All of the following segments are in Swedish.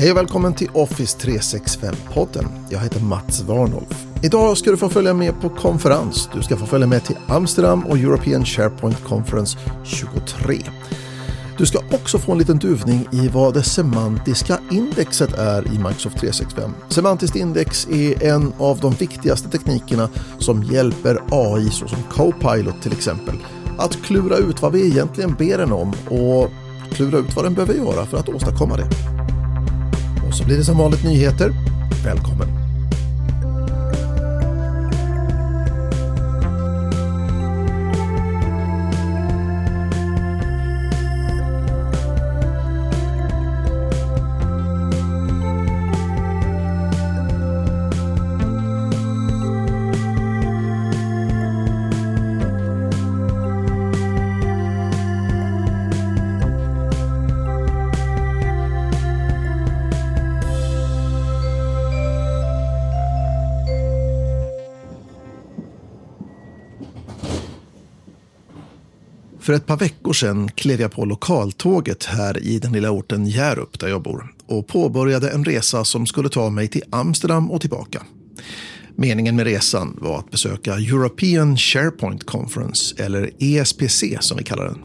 Hej och välkommen till Office 365-podden. Jag heter Mats Warnolf. Idag ska du få följa med på konferens. Du ska få följa med till Amsterdam och European SharePoint Conference 23. Du ska också få en liten duvning i vad det semantiska indexet är i Microsoft 365. Semantiskt index är en av de viktigaste teknikerna som hjälper AI såsom Copilot till exempel att klura ut vad vi egentligen ber den om och klura ut vad den behöver göra för att åstadkomma det. Och så blir det som vanligt nyheter. Välkommen! För ett par veckor sedan klev jag på lokaltåget här i den lilla orten Hjärup där jag bor och påbörjade en resa som skulle ta mig till Amsterdam och tillbaka. Meningen med resan var att besöka European SharePoint Conference, eller ESPC som vi kallar den.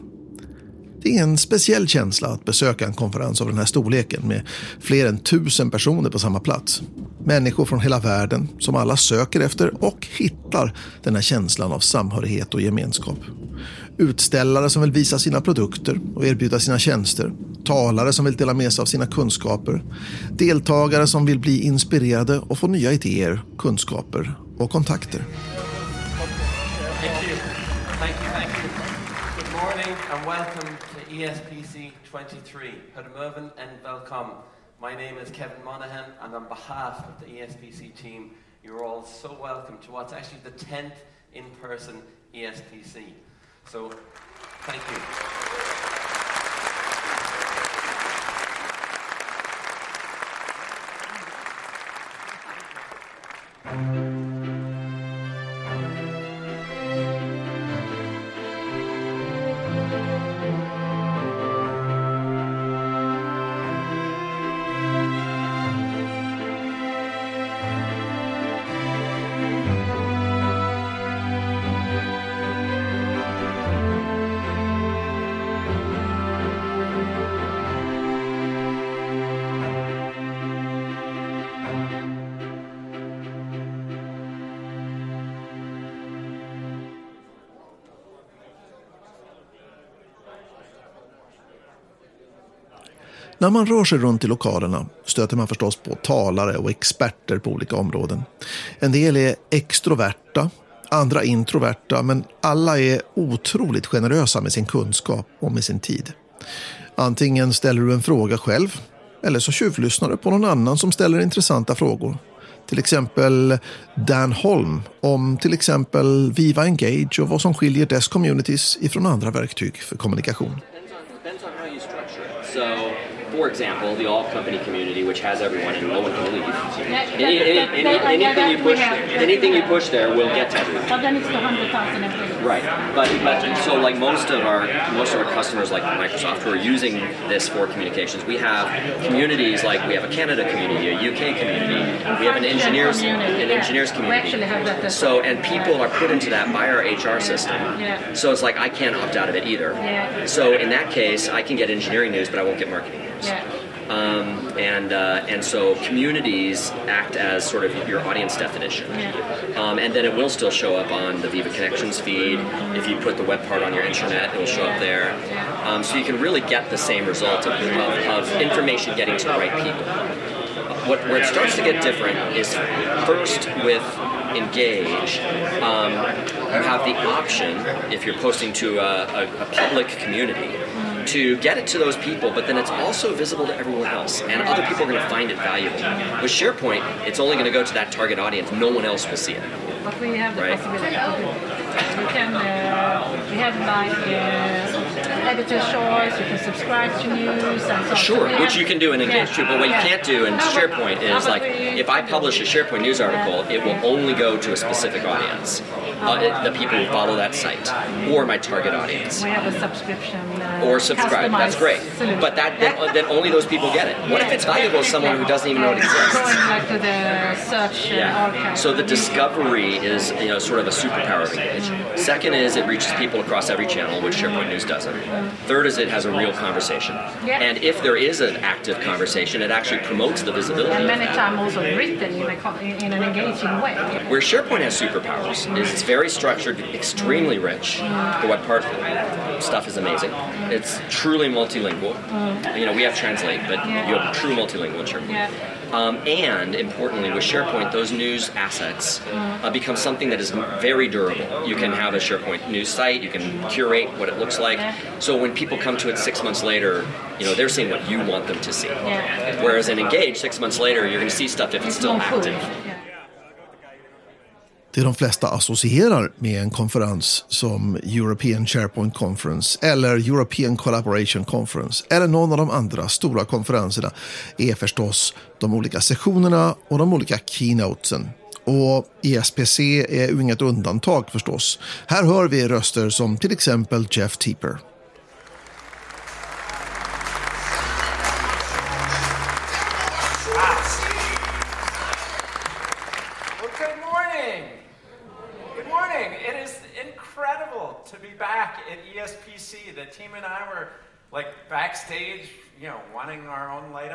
Det är en speciell känsla att besöka en konferens av den här storleken med fler än tusen personer på samma plats. Människor från hela världen som alla söker efter och hittar den här känslan av samhörighet och gemenskap. Utställare som vill visa sina produkter och erbjuda sina tjänster. Talare som vill dela med sig av sina kunskaper. Deltagare som vill bli inspirerade och få nya idéer, kunskaper och kontakter. Thank you. Thank you, thank you. Good morning and welcome to ESPC 23. Goedemorgen and welcome. My name is Kevin Monaghan and on behalf of the ESPC team, you're all so welcome to what's actually the 10th in-person ESPC. So, thank you. När man rör sig runt i lokalerna stöter man förstås på talare och experter på olika områden. En del är extroverta, andra introverta, men alla är otroligt generösa med sin kunskap och med sin tid. Antingen ställer du en fråga själv, eller så tjuvlyssnar du på någon annan som ställer intressanta frågor. Till exempel Dan Holm om till exempel Viva Engage och vad som skiljer dess communities ifrån andra verktyg för kommunikation. For example, the all company community, which has everyone and no one can leave. Any, any, any, anything you push, anything you push there will get to everyone. But then it's the hundred thousand employees. Right, but but so like most of our most of our customers, like Microsoft, who are using this for communications, we have communities like we have a Canada community, a UK community, we have an engineers an engineers community. So and people are put into that by our HR system. So it's like I can't opt out of it either. So in that case, I can get engineering news, but I won't get marketing news. Yeah. Um, and uh, and so communities act as sort of your audience definition, Yeah. um, and then it will still show up on the Viva Connections feed. If you put the web part on your intranet, it will show up there. Um, so you can really get the same result of, of, of information getting to the right people. What, where it starts to get different is first with Engage. Um, you have the option, if you're posting to a, a, a public community, to get it to those people, but then it's also visible to everyone else, and other people are going to find it valuable. With SharePoint, it's only going to go to that target audience. No one else will see it. But we have the Right. possibility. We can uh, We have like uh, editor's choice. You can subscribe to news and so. Sure, so which you can do in Engage too. But what you can't do in No, SharePoint no, is but like if I publish a SharePoint news article, it will only go to a specific audience, uh, it- the people who follow that site, or my target audience. We have a subscription. Or subscribe. That's great. solution. But that then, Yeah. then only those people get it. What if it's valuable to someone who doesn't even know it exists? Going like to the search Yeah. archive. So the discovery is you know sort of a superpower of Engage. Second is it reaches people across every channel, which SharePoint News doesn't. Third is it has a real conversation. Yeah. And if there is an active conversation, it actually promotes the visibility. and many times also written in, a, in an engaging way. Where SharePoint has superpowers is it's very structured, extremely rich. Mm. The web part stuff is amazing. It's truly multilingual. You know, we have Translate, but Yeah. you have true multilingual in SharePoint. Yeah. Um, and importantly, with SharePoint, those news assets uh, become something that is very durable. You can have a SharePoint news site, you can curate what it looks like. So when people come to it six months later, you know, they're seeing what you want them to see. Yeah. Whereas in Engage, six months later, you're going to see stuff if it's It's still active. Det de flesta associerar med en konferens som European SharePoint Conference eller European Collaboration Conference eller någon av de andra stora konferenserna är förstås de olika sessionerna och de olika keynotesen. Och ESPC är ju inget undantag förstås. Här hör vi röster som till exempel Jeff Teeper.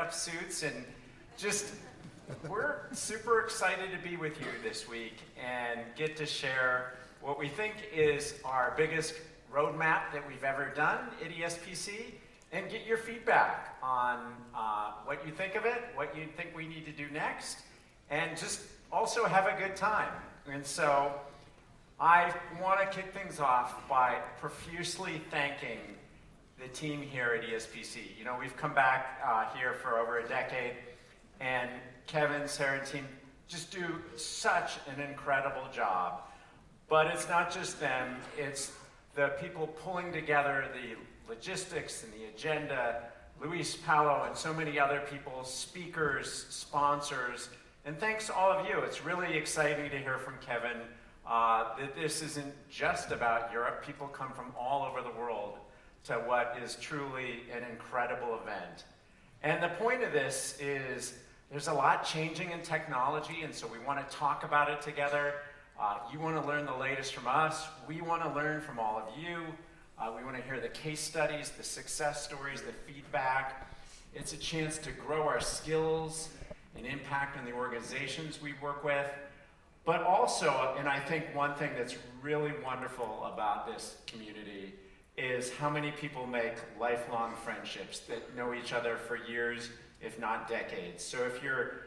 Up suits and just we're super excited to be with you this week and get to share what we think is our biggest roadmap that we've ever done at ESPC and get your feedback on uh, what you think of it, what you think we need to do next, and just also have a good time. And so I want to kick things off by profusely thanking the team here at ESPC. You know, we've come back uh, here for over a decade, and Kevin, Sarah, and team just do such an incredible job. But it's not just them, it's the people pulling together the logistics and the agenda, Luis Palo and so many other people, speakers, sponsors, and thanks all of you. It's really exciting to hear from Kevin uh, that this isn't just about Europe. People come from all over the world to what is truly an incredible event. And the point of this is there's a lot changing in technology, and so we want to talk about it together. Uh, you want to learn the latest from us. We want to learn from all of you. Uh, we want to hear the case studies, the success stories, the feedback. It's a chance to grow our skills and impact on the organizations we work with. But also, and I think one thing that's really wonderful about this community is how many people make lifelong friendships that know each other for years, if not decades. So if you're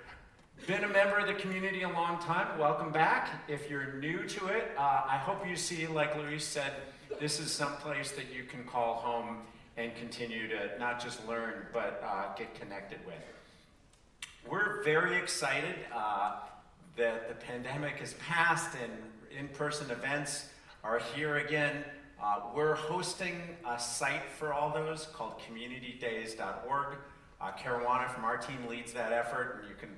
been a member of the community a long time, welcome back. If you're new to it, uh, I hope you see, like Luis said, this is some place that you can call home and continue to not just learn, but uh, get connected with. We're very excited uh, that the pandemic has passed and in person events are here again. Uh, we're hosting a site for all those called communitydays.org. Uh, Caruana from our team leads that effort, and you can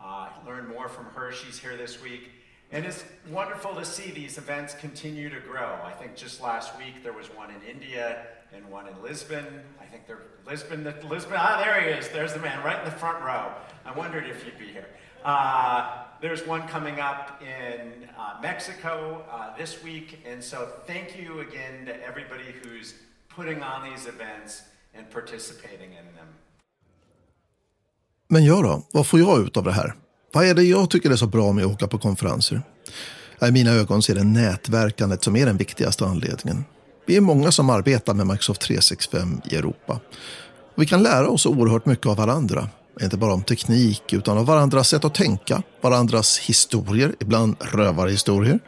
uh, learn more from her. She's here this week. And it's wonderful to see these events continue to grow. I think just last week there was one in India and one in Lisbon. I think they're Lisbon, the, Lisbon, ah, there he is. There's the man right in the front row. I wondered if you'd be here. Uh, there's one coming up in uh, Mexico uh, this week. And so thank you again to everybody who's putting on these events and participating in them. Men jag då? Vad får jag ut av det här? Vad är det jag tycker är så bra med att åka på konferenser? I mina ögon så är det nätverkandet som är den viktigaste anledningen. Vi är många som arbetar med Microsoft 365 i Europa. Och vi kan lära oss oerhört mycket av varandra. Inte bara om teknik, utan om varandras sätt att tänka, varandras historier, ibland rövarhistorier.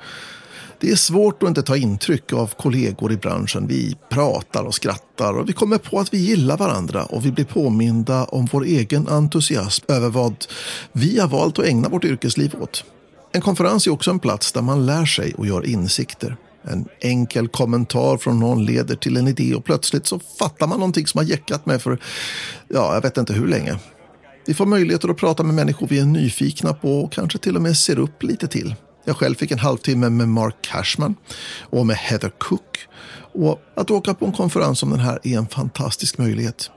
Det är svårt att inte ta intryck av kollegor i branschen. Vi pratar och skrattar och vi kommer på att vi gillar varandra och vi blir påminda om vår egen entusiasm över vad vi har valt att ägna vårt yrkesliv åt. En konferens är också en plats där man lär sig och gör insikter. En enkel kommentar från någon leder till en idé och plötsligt så fattar man någonting som har jäckat mig för, ja, jag vet inte hur länge. Vi får möjligheter att prata med människor vi är nyfikna på och kanske till och med ser upp lite till. Jag själv fick en halvtimme med Mark Cashman och med Heather Cook. Och att åka på en konferens som den här är en fantastisk möjlighet.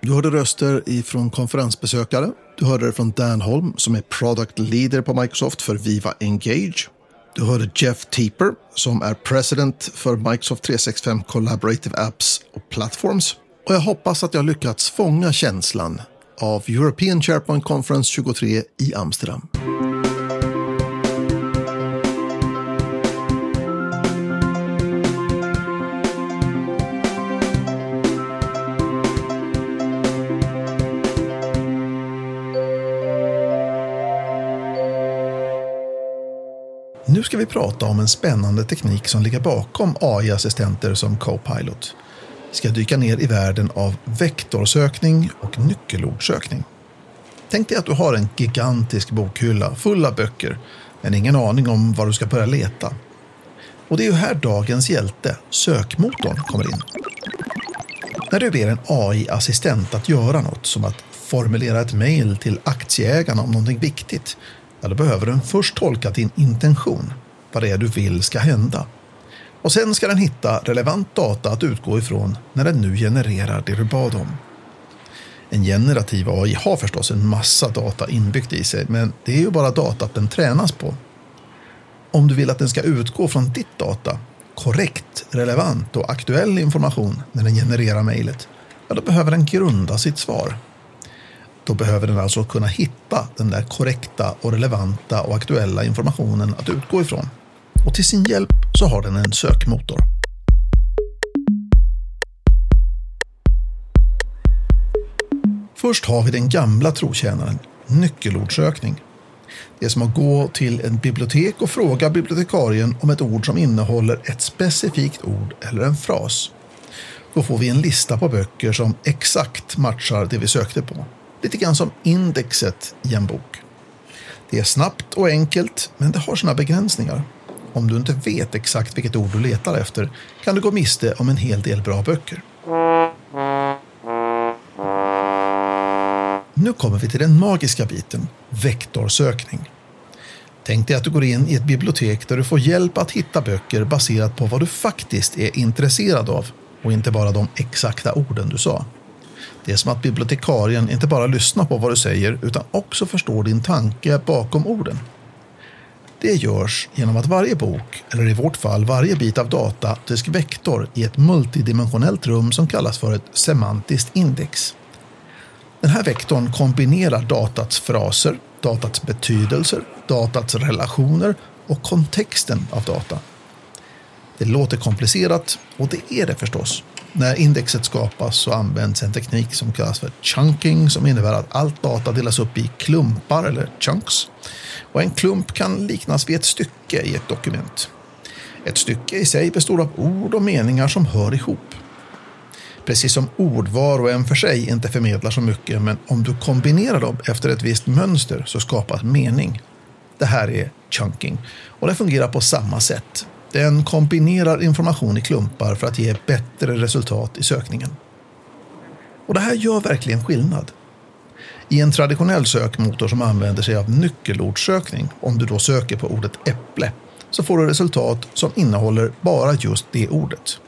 Du hörde röster ifrån konferensbesökare. Du hörde det från Dan Holm som är Product Leader på Microsoft för Viva Engage. Du hörde Jeff Teeper som är President för Microsoft 365 Collaborative Apps och Platforms. Och jag hoppas att jag lyckats fånga känslan av European SharePoint Conference 23 i Amsterdam. Nu ska vi prata om en spännande teknik som ligger bakom AI-assistenter som Copilot ska ska dyka ner i världen av vektorsökning och nyckelordsökning. Tänk dig att du har en gigantisk bokhylla full av böcker men ingen aning om var du ska börja leta. Och det är ju här dagens hjälte, sökmotorn, kommer in. När du ber en AI-assistent att göra något, som att formulera ett mejl till aktieägarna om någonting viktigt, ja, då behöver den först tolka din intention, vad det är du vill ska hända. Och sen ska den hitta relevant data att utgå ifrån när den nu genererar det du bad om. En generativ AI har förstås en massa data inbyggt i sig, men det är ju bara data den tränas på. Om du vill att den ska utgå från ditt data, korrekt, relevant och aktuell information när den genererar mejlet, ja, då behöver den grunda sitt svar. Då behöver den alltså kunna hitta den där korrekta och relevanta och aktuella informationen att utgå ifrån. Och till sin hjälp så har den en sökmotor. Först har vi den gamla trotjänaren, nyckelordsökning. Det är som att gå till ett bibliotek och fråga bibliotekarien om ett ord som innehåller ett specifikt ord eller en fras. Då får vi en lista på böcker som exakt matchar det vi sökte på. Lite grann som indexet i en bok. Det är snabbt och enkelt, men det har sina begränsningar. Om du inte vet exakt vilket ord du letar efter kan du gå miste om en hel del bra böcker. Nu kommer vi till den magiska biten, vektorsökning. Tänk dig att du går in i ett bibliotek där du får hjälp att hitta böcker baserat på vad du faktiskt är intresserad av och inte bara de exakta orden du sa. Det är som att bibliotekarien inte bara lyssnar på vad du säger utan också förstår din tanke bakom orden. Det görs genom att varje bok, eller i vårt fall varje bit av data, disk vektor i ett multidimensionellt rum som kallas för ett semantiskt index. Den här vektorn kombinerar datats fraser, datats betydelser, datats relationer och kontexten av data. Det låter komplicerat och det är det förstås. När indexet skapas så används en teknik som kallas för chunking som innebär att allt data delas upp i klumpar eller chunks. Och en klump kan liknas vid ett stycke i ett dokument. Ett stycke i sig består av ord och meningar som hör ihop. Precis som ord var och en för sig inte förmedlar så mycket, men om du kombinerar dem efter ett visst mönster så skapas mening. Det här är chunking och det fungerar på samma sätt. Den kombinerar information i klumpar för att ge bättre resultat i sökningen. Och det här gör verkligen skillnad. I en traditionell sökmotor som använder sig av nyckelordssökning, om du då söker på ordet äpple, så får du resultat som innehåller bara just det ordet.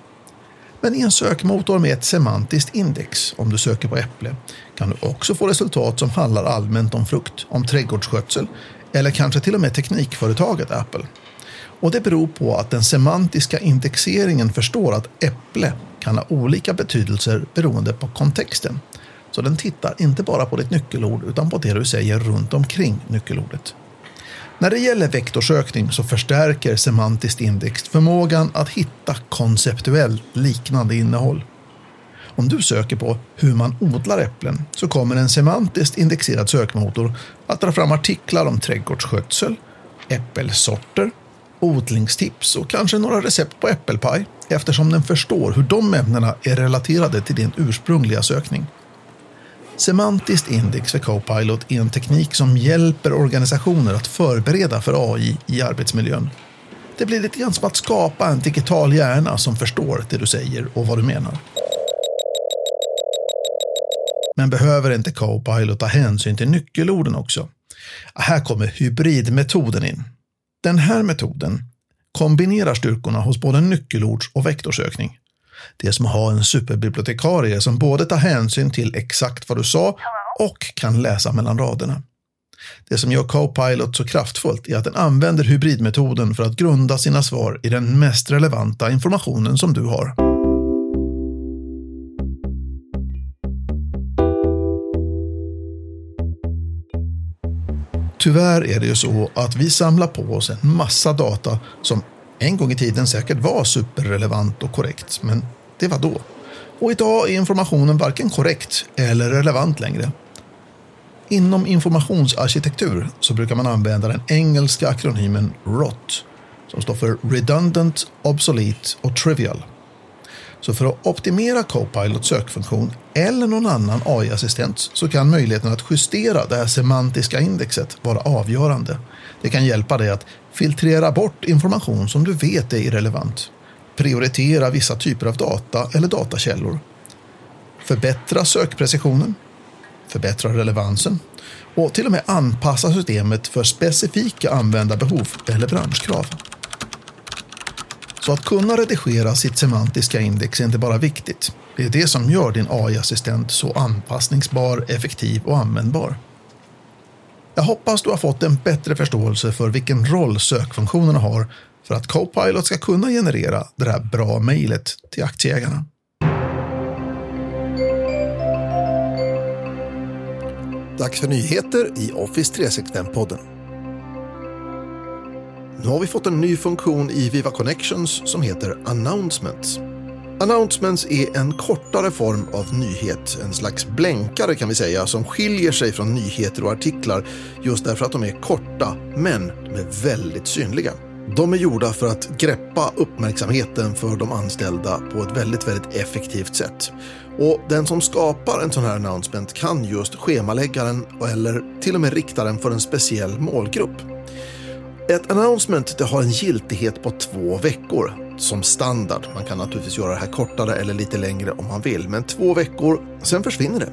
Men i en sökmotor med ett semantiskt index, om du söker på äpple, kan du också få resultat som handlar allmänt om frukt, om trädgårdsskötsel eller kanske till och med teknikföretaget Apple. Och det beror på att den semantiska indexeringen förstår att äpple kan ha olika betydelser beroende på kontexten. Så den tittar inte bara på ditt nyckelord utan på det du säger runt omkring nyckelordet. När det gäller vektorsökning så förstärker semantiskt index förmågan att hitta konceptuellt liknande innehåll. Om du söker på hur man odlar äpplen så kommer en semantiskt indexerad sökmotor att dra fram artiklar om trädgårdsskötsel, äppelsorter, odlingstips och kanske några recept på äppelpaj eftersom den förstår hur de ämnena är relaterade till din ursprungliga sökning. Semantiskt index för Copilot är en teknik som hjälper organisationer att förbereda för AI i arbetsmiljön. Det blir lite grann som att skapa en digital hjärna som förstår det du säger och vad du menar. Men behöver inte Copilot ta hänsyn till nyckelorden också? Här kommer hybridmetoden in. Den här metoden kombinerar styrkorna hos både nyckelords och vektorsökning. Det är som att ha en superbibliotekarie som både tar hänsyn till exakt vad du sa och kan läsa mellan raderna. Det som gör Copilot så kraftfullt är att den använder hybridmetoden för att grunda sina svar i den mest relevanta informationen som du har. Tyvärr är det ju så att vi samlar på oss en massa data som en gång i tiden säkert var superrelevant och korrekt, men det var då. Och idag är informationen varken korrekt eller relevant längre. Inom informationsarkitektur så brukar man använda den engelska akronymen ROT som står för Redundant, Obsolete och Trivial. Så för att optimera Copilots sökfunktion eller någon annan AI-assistent så kan möjligheten att justera det här semantiska indexet vara avgörande. Det kan hjälpa dig att filtrera bort information som du vet är irrelevant, prioritera vissa typer av data eller datakällor, förbättra sökprecisionen, förbättra relevansen och till och med anpassa systemet för specifika användarbehov eller branschkrav. Så att kunna redigera sitt semantiska index är inte bara viktigt. Det är det som gör din AI-assistent så anpassningsbar, effektiv och användbar. Jag hoppas du har fått en bättre förståelse för vilken roll sökfunktionerna har för att Copilot ska kunna generera det här bra mejlet till aktieägarna. Dags för nyheter i Office 365-podden. Nu har vi fått en ny funktion i Viva Connections som heter Announcements. Announcements är en kortare form av nyhet, en slags blänkare kan vi säga, som skiljer sig från nyheter och artiklar just därför att de är korta, men de är väldigt synliga. De är gjorda för att greppa uppmärksamheten för de anställda på ett väldigt, väldigt effektivt sätt. Och den som skapar en sån här announcement kan just schemalägga den eller till och med rikta den för en speciell målgrupp. Ett announcement det har en giltighet på två veckor som standard. Man kan naturligtvis göra det här kortare eller lite längre om man vill, men två veckor, sen försvinner det.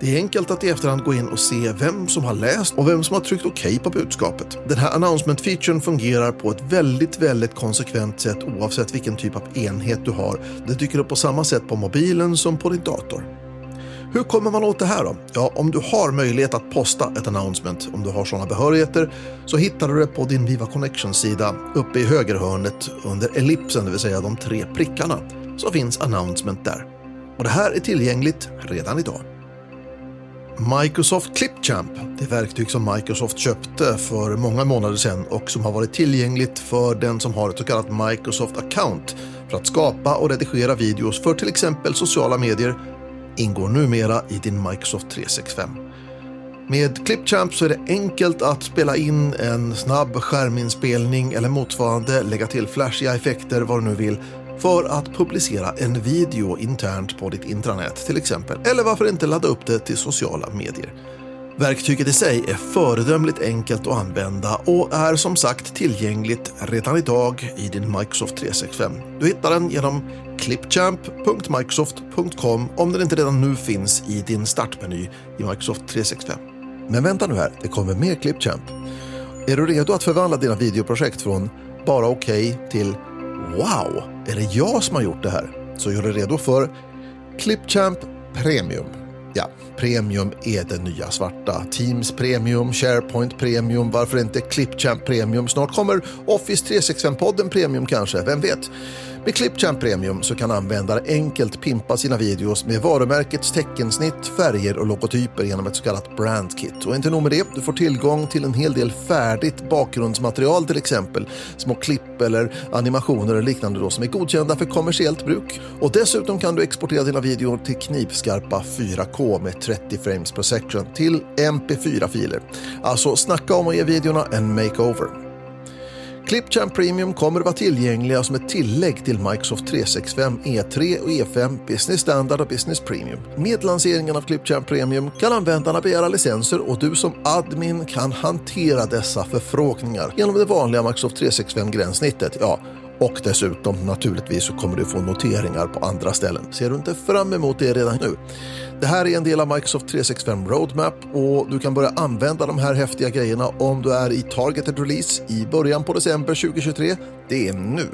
Det är enkelt att i efterhand gå in och se vem som har läst och vem som har tryckt OK på budskapet. Den här announcement-featuren fungerar på ett väldigt, väldigt konsekvent sätt oavsett vilken typ av enhet du har. Det dyker upp på samma sätt på mobilen som på din dator. Hur kommer man åt det här då? Ja, om du har möjlighet att posta ett announcement, om du har sådana behörigheter, så hittar du det på din Viva Connection-sida uppe i högerhörnet under ellipsen, det vill säga de tre prickarna, så finns announcement där. Och det här är tillgängligt redan idag. Microsoft Clipchamp, det verktyg som Microsoft köpte för många månader sedan och som har varit tillgängligt för den som har ett så kallat Microsoft account för att skapa och redigera videos för till exempel sociala medier ingår numera i din Microsoft 365. Med Clipchamp så är det enkelt att spela in en snabb skärminspelning eller motsvarande, lägga till flashiga effekter vad du nu vill för att publicera en video internt på ditt intranät till exempel. Eller varför inte ladda upp det till sociala medier. Verktyget i sig är föredömligt enkelt att använda och är som sagt tillgängligt redan idag i din Microsoft 365. Du hittar den genom clipchamp.microsoft.com om den inte redan nu finns i din startmeny i Microsoft 365. Men vänta nu här, det kommer mer Clipchamp. Är du redo att förvandla dina videoprojekt från bara okej okay till wow, är det jag som har gjort det här? Så gör dig redo för Clipchamp Premium. Ja, Premium är det nya svarta. Teams Premium, SharePoint Premium, varför inte Clipchamp Premium? Snart kommer Office 365-podden Premium kanske, vem vet? Med Clipchamp Premium så kan användare enkelt pimpa sina videos med varumärkets teckensnitt, färger och logotyper genom ett så kallat brandkit. Och inte nog med det, du får tillgång till en hel del färdigt bakgrundsmaterial till exempel. Små klipp eller animationer och liknande då, som är godkända för kommersiellt bruk. Och dessutom kan du exportera dina videor till knivskarpa 4K med 30 frames per second till MP4-filer. Alltså snacka om att ge videorna en makeover. Clipchamp Premium kommer att vara tillgängliga som ett tillägg till Microsoft 365 E3 och E5 Business Standard och Business Premium. Med lanseringen av Clipchamp Premium kan användarna begära licenser och du som admin kan hantera dessa förfrågningar genom det vanliga Microsoft 365-gränssnittet. Ja, och dessutom naturligtvis så kommer du få noteringar på andra ställen. Ser du inte fram emot det redan nu? Det här är en del av Microsoft 365 Roadmap och du kan börja använda de här häftiga grejerna om du är i targeted release i början på december 2023. Det är nu.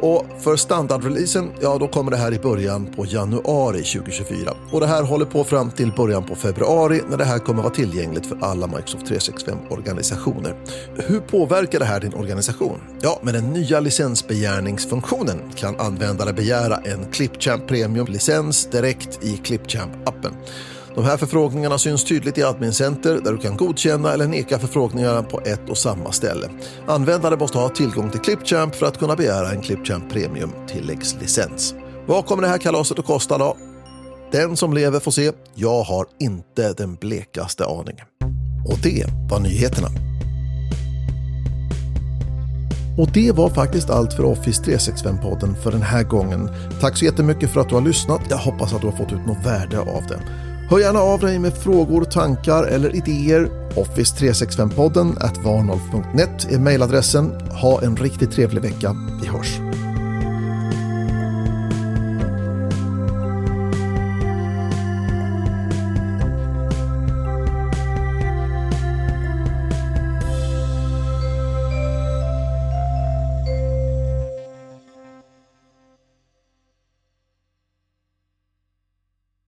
Och för standardreleasen, ja då kommer det här i början på januari 2024. Och det här håller på fram till början på februari när det här kommer vara tillgängligt för alla Microsoft 365-organisationer. Hur påverkar det här din organisation? Ja, med den nya licensbegärningsfunktionen kan användare begära en Clipchamp Premium-licens direkt i Clipchamp-appen. De här förfrågningarna syns tydligt i Admin Center där du kan godkänna eller neka förfrågningarna på ett och samma ställe. Användare måste ha tillgång till Clipchamp för att kunna begära en Clipchamp Premium tilläggslicens. Vad kommer det här kalaset att kosta då? Den som lever får se. Jag har inte den blekaste aning. Och det var nyheterna. Och det var faktiskt allt för Office 365-podden för den här gången. Tack så jättemycket för att du har lyssnat. Jag hoppas att du har fått ut något värde av det. Hör gärna av dig med frågor, tankar eller idéer. Office365-podden at varnolf.net är mejladressen. Ha en riktigt trevlig vecka. Vi hörs!